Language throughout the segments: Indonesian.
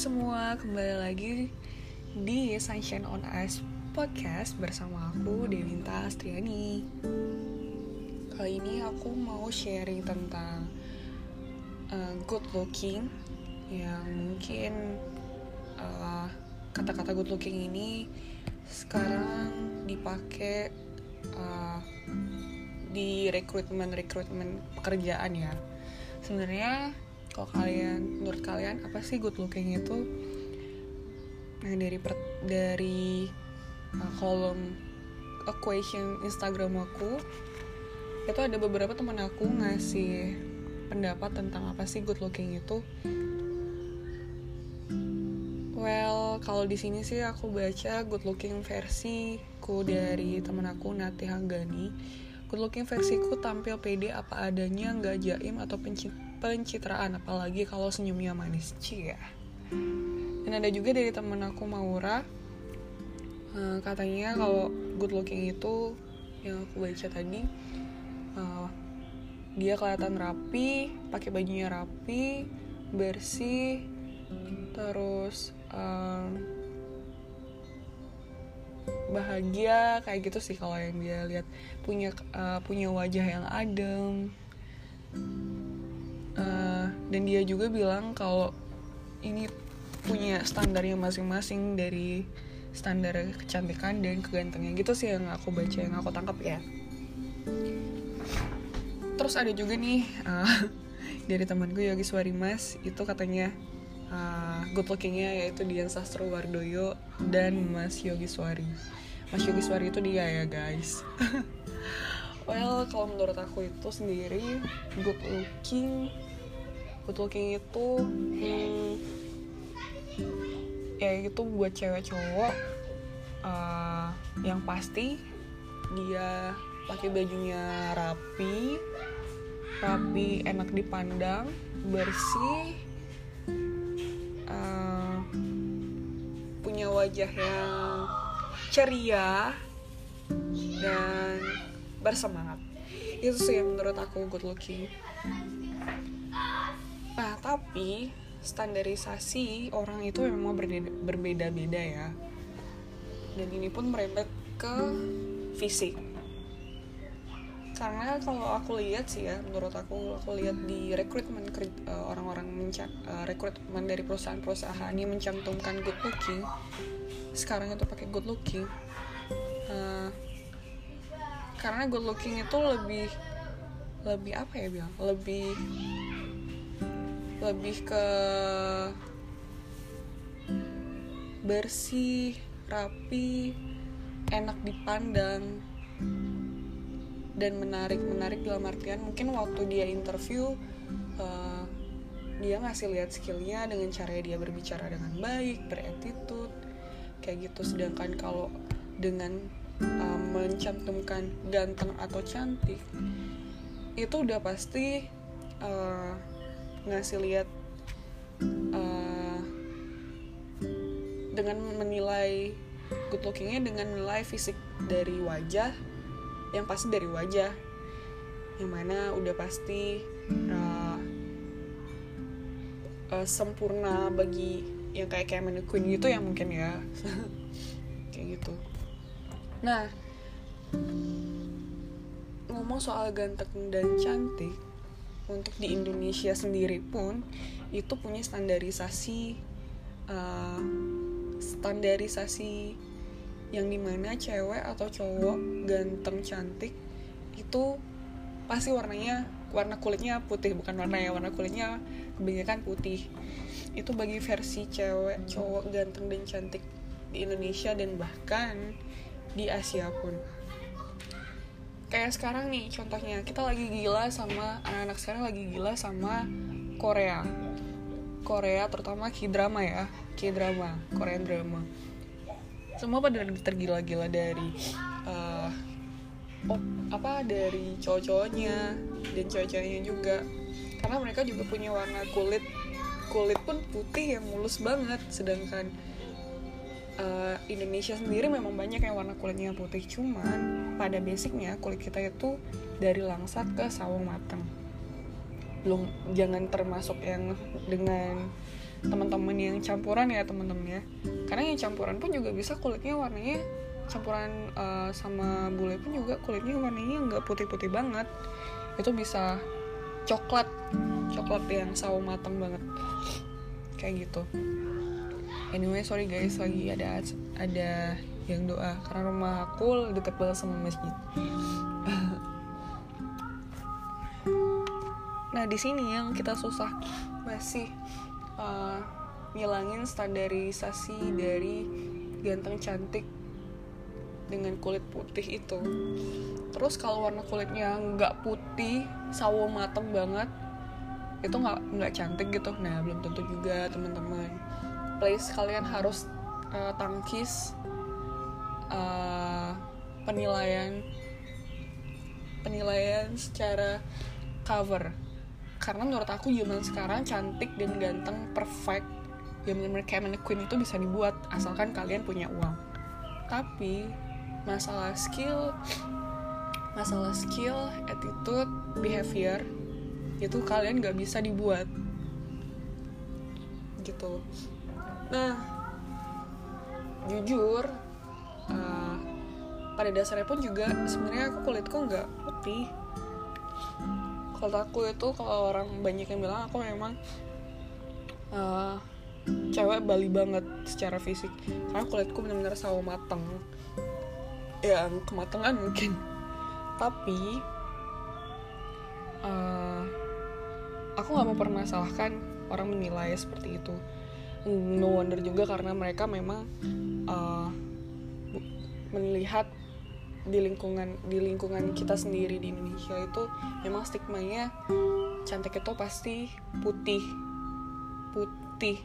semua, kembali lagi di Sunshine on Ice podcast bersama aku Devinta Astriani. Kali ini aku mau sharing tentang uh, good looking yang mungkin uh, kata-kata good looking ini sekarang dipakai uh, di rekrutmen rekrutmen pekerjaan ya. Sebenarnya kalau kalian menurut kalian apa sih good looking itu? Nah dari per, dari uh, kolom equation Instagram aku itu ada beberapa teman aku ngasih pendapat tentang apa sih good looking itu. Well kalau di sini sih aku baca good looking versiku dari teman aku Nati Hanggani. Good looking versiku tampil pede apa adanya nggak jaim atau pencipta pencitraan apalagi kalau senyumnya manis. Cia dan ada juga dari temen aku Maura. Uh, katanya kalau good looking itu yang aku baca tadi uh, dia kelihatan rapi pakai bajunya rapi bersih terus uh, bahagia kayak gitu sih kalau yang dia lihat. Punya uh, punya wajah yang adem uh, dan dia juga bilang kalau ini punya standarnya masing-masing dari standar kecantikan dan kegantengan gitu sih yang aku baca yang aku tangkap ya. Terus ada juga nih uh, dari temanku Yogi Swarimas itu katanya uh, good lookingnya yaitu Dian Sastro Wardoyo dan Mas Yogi Swari. Mas Yogi Swari itu dia ya guys. Well kalau menurut aku itu sendiri good looking good looking itu hmm, ya itu buat cewek cowok uh, yang pasti dia pakai bajunya rapi rapi enak dipandang bersih uh, punya wajah yang ceria dan bersemangat. Itu sih yang menurut aku good looking tapi standarisasi orang itu memang berbeda-beda ya. Dan ini pun merembet ke fisik. Karena kalau aku lihat sih ya menurut aku aku lihat di rekrutmen uh, orang-orang uh, rekrutmen dari perusahaan-perusahaan yang mencantumkan good looking sekarang itu pakai good looking uh, karena good looking itu lebih lebih apa ya bilang lebih lebih ke bersih rapi enak dipandang dan menarik menarik dalam artian mungkin waktu dia interview uh, dia ngasih lihat skillnya dengan cara dia berbicara dengan baik beretitude kayak gitu. Sedangkan kalau dengan uh, mencantumkan ganteng atau cantik itu udah pasti uh, ngasih lihat uh, dengan menilai good lookingnya dengan menilai fisik dari wajah yang pasti dari wajah. Yang mana udah pasti uh, uh, sempurna bagi yang kayak kayak Queen gitu ya mungkin ya. Kayak gitu. Nah ngomong soal ganteng dan cantik untuk di Indonesia sendiri pun itu punya standarisasi uh, standarisasi yang di mana cewek atau cowok ganteng cantik itu pasti warnanya warna kulitnya putih bukan warna ya warna kulitnya kebanyakan putih. Itu bagi versi cewek cowok ganteng dan cantik di Indonesia dan bahkan di Asia pun kayak sekarang nih contohnya kita lagi gila sama anak-anak sekarang lagi gila sama Korea. Korea terutama K-drama ya K-drama Korean drama. Semua pada tergila-gila dari uh, oh, apa dari cowok-cowoknya dan cewek-ceweknya juga. Karena mereka juga punya warna kulit kulit pun putih yang mulus banget sedangkan uh, Indonesia sendiri memang banyak yang warna kulitnya putih cuman pada basicnya kulit kita itu dari langsat ke sawung matang belum jangan termasuk yang dengan teman-teman yang campuran ya teman-teman ya. Karena yang campuran pun juga bisa kulitnya warnanya campuran uh, sama bule pun juga kulitnya warnanya nggak putih-putih banget. Itu bisa coklat coklat yang sawo matang banget. Kayak gitu anyway sorry guys lagi ada ada yang doa. Karena rumah aku deket banget sama masjid. Nah di sini yang kita susah masih uh, ngilangin standarisasi dari ganteng cantik dengan kulit putih itu. Terus kalau warna kulitnya nggak putih sawo mateng banget itu nggak nggak cantik gitu. Nah belum tentu juga teman-teman please kalian harus uh, tangkis uh, penilaian penilaian secara cover. Karena menurut aku zaman sekarang cantik dan ganteng perfect. Yang benar-benar kayak mannequin itu bisa dibuat asalkan kalian punya uang. Tapi masalah skill masalah skill attitude behavior itu kalian gak bisa dibuat. Gitu nah jujur uh, pada dasarnya pun juga sebenarnya aku kulitku nggak putih. Kalau aku itu kalau orang banyak yang bilang aku memang uh, cewek Bali banget secara fisik. Karena kulitku benar-benar sawo mateng. Yang kematangan mungkin. Tapi uh, aku nggak mau permasalahkan orang menilai seperti itu no wonder juga karena mereka memang uh, melihat di lingkungan di lingkungan kita sendiri di Indonesia itu memang stigmanya cantik itu pasti putih putih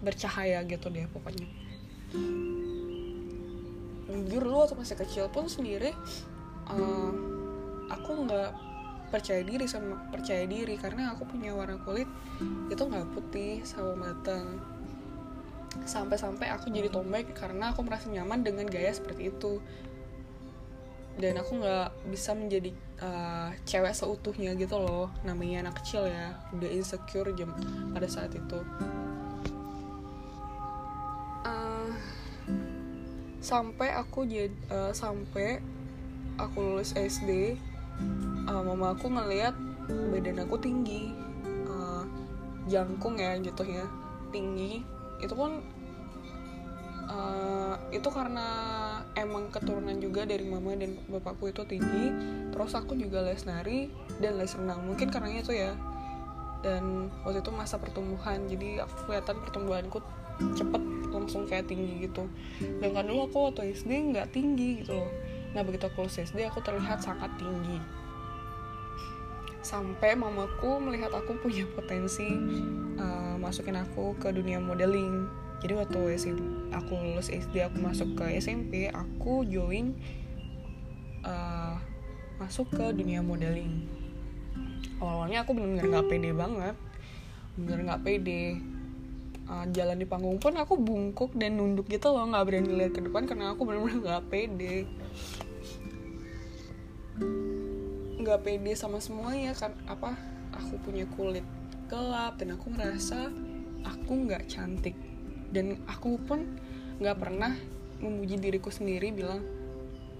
bercahaya gitu deh pokoknya. Jujur lu waktu masih kecil pun sendiri uh, aku nggak percaya diri sama percaya diri karena aku punya warna kulit itu nggak putih sawo matang sampai-sampai aku jadi tombak karena aku merasa nyaman dengan gaya seperti itu. Dan aku nggak bisa menjadi uh, cewek seutuhnya gitu loh. Namanya anak kecil ya udah insecure jam pada saat itu. Uh, sampai aku jadi uh, sampai aku lulus SD uh, mama aku ngeliat badan aku tinggi. Uh, jangkung ya gitu ya tinggi itu pun uh, itu karena emang keturunan juga dari mama dan bapakku itu tinggi terus aku juga les nari dan les renang. Mungkin karena itu ya. Dan waktu itu masa pertumbuhan jadi aku kelihatan pertumbuhanku cepet langsung kayak tinggi gitu. Dan kan dulu aku waktu SD nggak tinggi gitu loh. Nah begitu aku lulus SD aku terlihat sangat tinggi. Sampai mamaku melihat aku punya potensi uh, masukin aku ke dunia modeling. Jadi waktu SMP, aku lulus SD aku masuk ke SMP aku join uh, masuk ke dunia modeling. Awalnya aku benar-benar nggak pede banget benar nggak pede. Uh, jalan di panggung pun aku bungkuk dan nunduk gitu loh nggak berani lihat ke depan karena aku benar-benar nggak pede. Nggak pede sama semuanya kan apa aku punya kulit gelap dan aku merasa aku nggak cantik. Dan aku pun nggak pernah memuji diriku sendiri bilang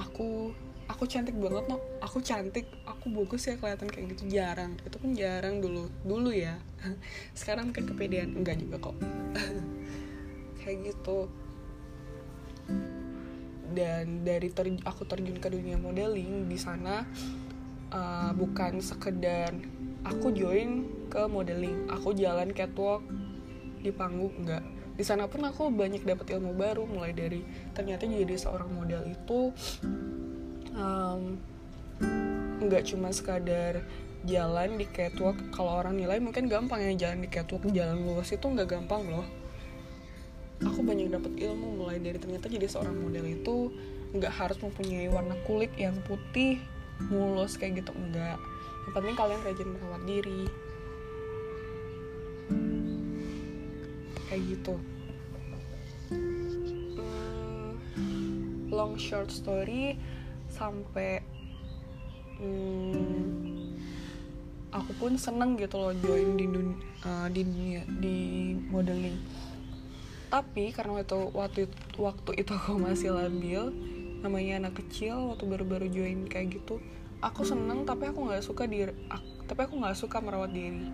aku aku cantik banget no aku cantik aku bagus ya kelihatan kayak gitu. Jarang. Itu pun jarang dulu dulu ya. Sekarang mungkin kepedean. Enggak juga kok. Kayak gitu. Dan dari ter aku terjun ke dunia modeling di sana uh, bukan sekedar aku join ke modeling. Aku jalan catwalk di panggung enggak. Di sana pun aku banyak dapat ilmu baru mulai dari ternyata jadi seorang model itu nggak um, cuma sekadar jalan di catwalk. Kalau orang nilai mungkin gampang ya jalan di catwalk jalan luas itu nggak gampang loh. Aku banyak dapat ilmu mulai dari ternyata jadi seorang model itu nggak harus mempunyai warna kulit yang putih mulus kayak gitu enggak. Yang penting kalian rajin merawat diri kayak gitu. Hmm, long short story sampai hmm, aku pun seneng gitu loh join di dunia, uh, di di modeling. Tapi karena waktu waktu waktu itu aku masih labil namanya anak kecil waktu baru-baru join kayak gitu aku seneng tapi aku nggak suka aku, tapi aku nggak suka merawat diri.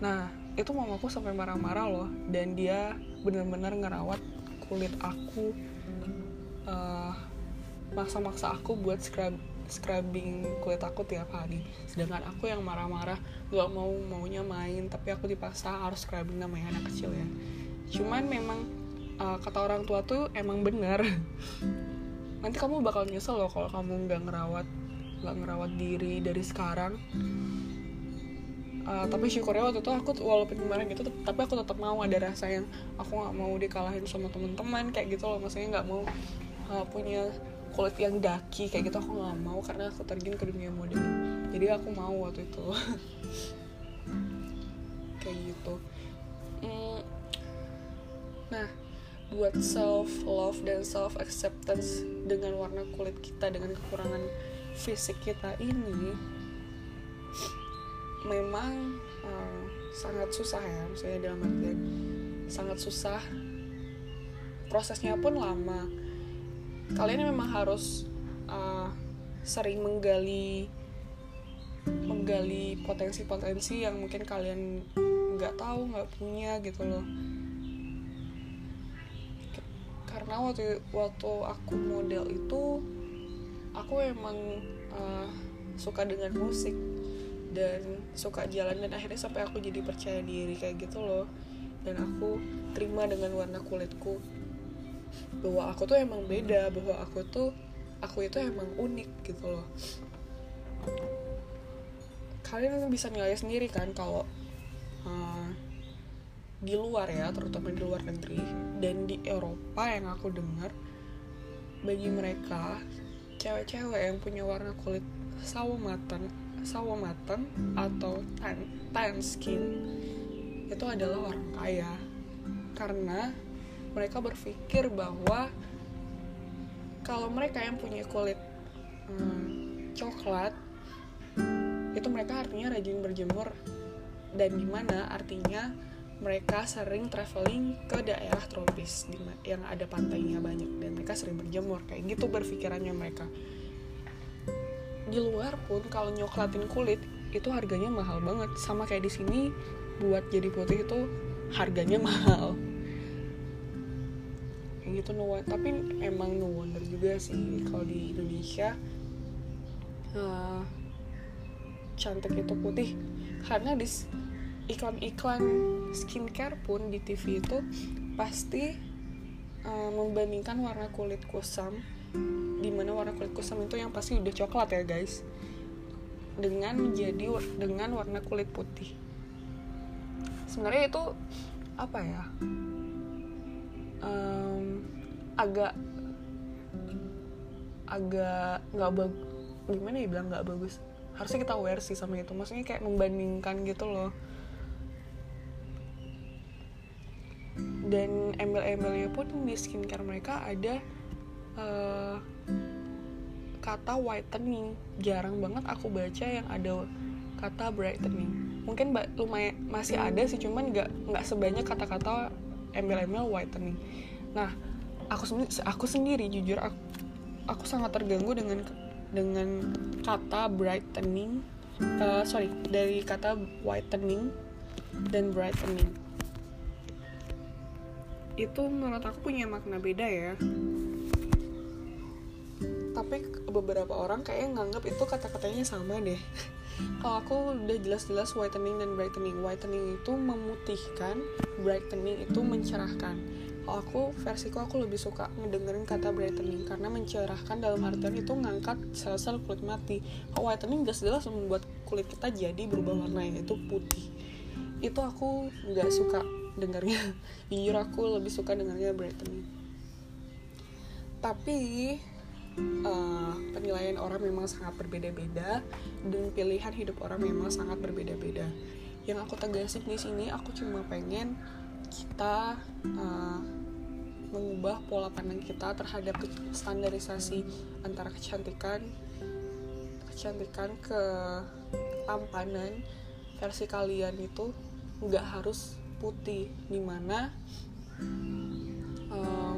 Nah itu mamaku sampai marah-marah loh. Dan dia benar-benar ngerawat kulit aku uh, maksa-maksa aku buat scrub scrubbing kulit aku tiap hari. Sedangkan aku yang marah-marah gak mau maunya main tapi aku dipaksa harus scrubbing namanya anak kecil ya. Cuman memang uh, kata orang tua tuh emang bener nanti kamu bakal nyesel loh kalau kamu nggak ngerawat nggak ngerawat diri dari sekarang uh, tapi syukurnya waktu itu aku walaupun kemarin gitu tapi aku tetap mau ada rasa yang aku nggak mau dikalahin sama teman-teman kayak gitu loh. Maksudnya nggak mau uh, punya kulit yang daki kayak gitu. Aku nggak mau karena aku terjun ke dunia modeling jadi aku mau waktu itu. Kayak gitu. Mm, nah buat self love dan self acceptance dengan warna kulit kita dengan kekurangan fisik kita ini memang uh, sangat susah ya misalnya dalam artian sangat susah. Prosesnya pun lama. Kalian memang harus uh, sering menggali menggali potensi-potensi yang mungkin kalian nggak tahu nggak punya gitu loh. Karena waktu waktu aku model itu aku emang uh, suka dengan musik dan suka jalan dan akhirnya sampai aku jadi percaya diri kayak gitu loh. Dan aku terima dengan warna kulitku. Bahwa aku tuh emang beda bahwa aku tuh aku itu emang unik gitu loh. Kalian bisa nilai sendiri kan kalau uh, di luar ya terutama di luar negeri dan di Eropa yang aku dengar bagi mereka cewek-cewek yang punya warna kulit sawo matang sawo matang atau tan tan skin itu adalah orang kaya. Karena mereka berpikir bahwa kalau mereka yang punya kulit hmm, coklat itu mereka artinya rajin berjemur. Dan gimana artinya mereka sering traveling ke daerah tropis yang ada pantainya banyak dan mereka sering berjemur. Kayak gitu berpikirannya mereka di luar pun kalau nyoklatin kulit itu harganya mahal banget. Sama kayak di sini buat jadi putih itu harganya mahal. Kayak gitu no tapi emang no wonder juga sih kalau di Indonesia uh, cantik itu putih. Karena di iklan-iklan skincare pun di TV itu pasti uh, membandingkan warna kulit kusam di mana warna kulit kusam itu yang pasti udah coklat ya guys. Dengan menjadi dengan warna kulit putih. Sebenarnya itu apa ya? Um, agak agak nggak bagus gimana ya bilang nggak bagus? Harusnya kita aware sih sama itu. Maksudnya kayak membandingkan gitu loh. Dan embel-embelnya pun di skincare mereka ada uh, kata whitening. Jarang banget aku baca yang ada kata brightening. Mungkin lumayan masih ada sih cuman nggak nggak sebanyak kata-kata embel-embel whitening. Nah aku sendiri aku sendiri jujur aku, aku sangat terganggu dengan dengan kata brightening. Uh, sorry dari kata whitening dan brightening. Itu menurut aku punya makna beda ya tapi beberapa orang kayaknya nganggap itu kata-katanya sama deh. Kalau aku udah jelas-jelas whitening dan brightening. Whitening itu memutihkan brightening itu mencerahkan. Kalau aku versiku aku lebih suka ngedengerin kata brightening karena mencerahkan dalam artian itu ngangkat sel-sel kulit mati. Kalau whitening jelas-jelas membuat kulit kita jadi berubah warna yaitu putih. Itu aku nggak suka dengarnya jujur aku lebih suka dengarnya brightening. Tapi uh, penilaian orang memang sangat berbeda-beda dan pilihan hidup orang memang sangat berbeda-beda. Yang aku tegasin di sini aku cuma pengen kita uh, mengubah pola pandang kita terhadap standarisasi antara kecantikan kecantikan ke tampanan versi kalian itu nggak harus putih di mana um,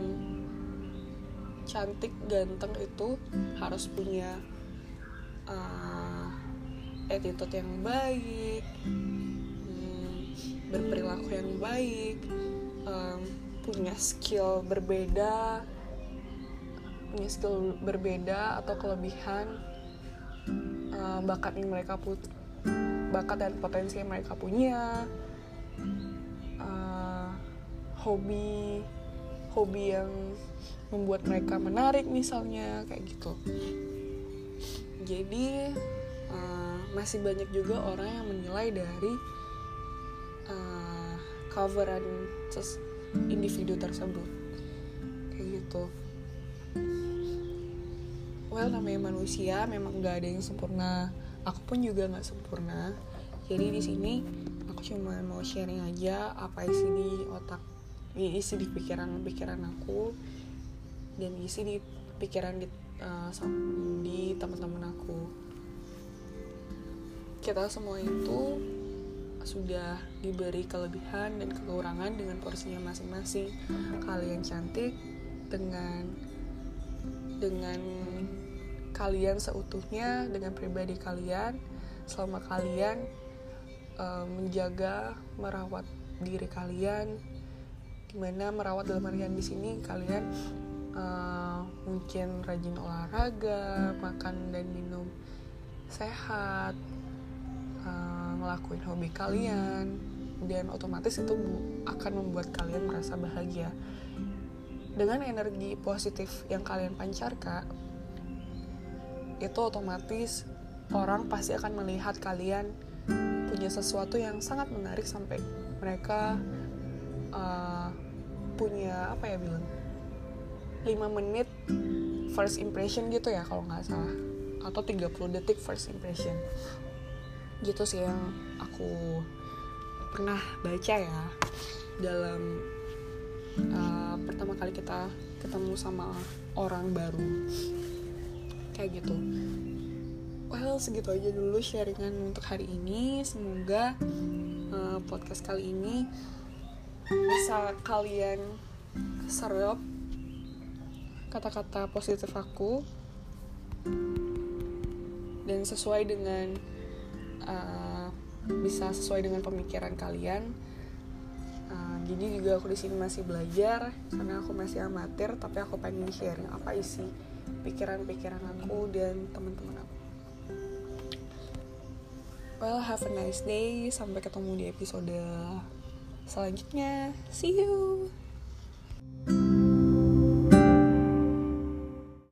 cantik ganteng itu harus punya uh, attitude yang baik hmm, berperilaku yang baik um, punya skill berbeda punya skill berbeda atau kelebihan uh, bakat yang mereka put bakat dan potensi yang mereka punya uh, hobi hobi yang membuat mereka menarik misalnya kayak gitu. Jadi uh, masih banyak juga orang yang menilai dari uh, coveran individu tersebut. Kayak gitu. Well namanya manusia memang nggak ada yang sempurna. Aku pun juga nggak sempurna. Jadi di sini aku cuma mau sharing aja apa isi di otak isi di pikiran pikiran aku. Dan isi di pikiran di uh, di teman-teman aku. Kita semua itu sudah diberi kelebihan dan kekurangan dengan porsinya masing-masing. Kalian cantik dengan dengan kalian seutuhnya dengan pribadi kalian selama kalian uh, menjaga merawat diri kalian di mana merawat dalam artian di sini kalian uh, mungkin rajin olahraga makan dan minum sehat uh, ngelakuin hobi kalian dan otomatis itu akan membuat kalian merasa bahagia. Dengan energi positif yang kalian pancarkan itu otomatis orang pasti akan melihat kalian punya sesuatu yang sangat menarik sampai mereka uh, punya apa ya bilang 5 menit first impression gitu ya kalau nggak salah. Atau 30 detik first impression. Gitu sih yang aku pernah baca ya dalam uh, pertama kali kita ketemu sama orang baru. Kayak gitu. Well segitu aja dulu sharingan untuk hari ini. Semoga uh, podcast kali ini bisa kalian serap kata-kata positif aku dan sesuai dengan uh, bisa sesuai dengan pemikiran kalian uh, jadi juga aku di sini masih belajar karena aku masih amatir tapi aku pengen sharing apa isi pikiran-pikiran aku dan teman-teman aku. Well, have a nice day. Sampai ketemu di episode selanjutnya. See you.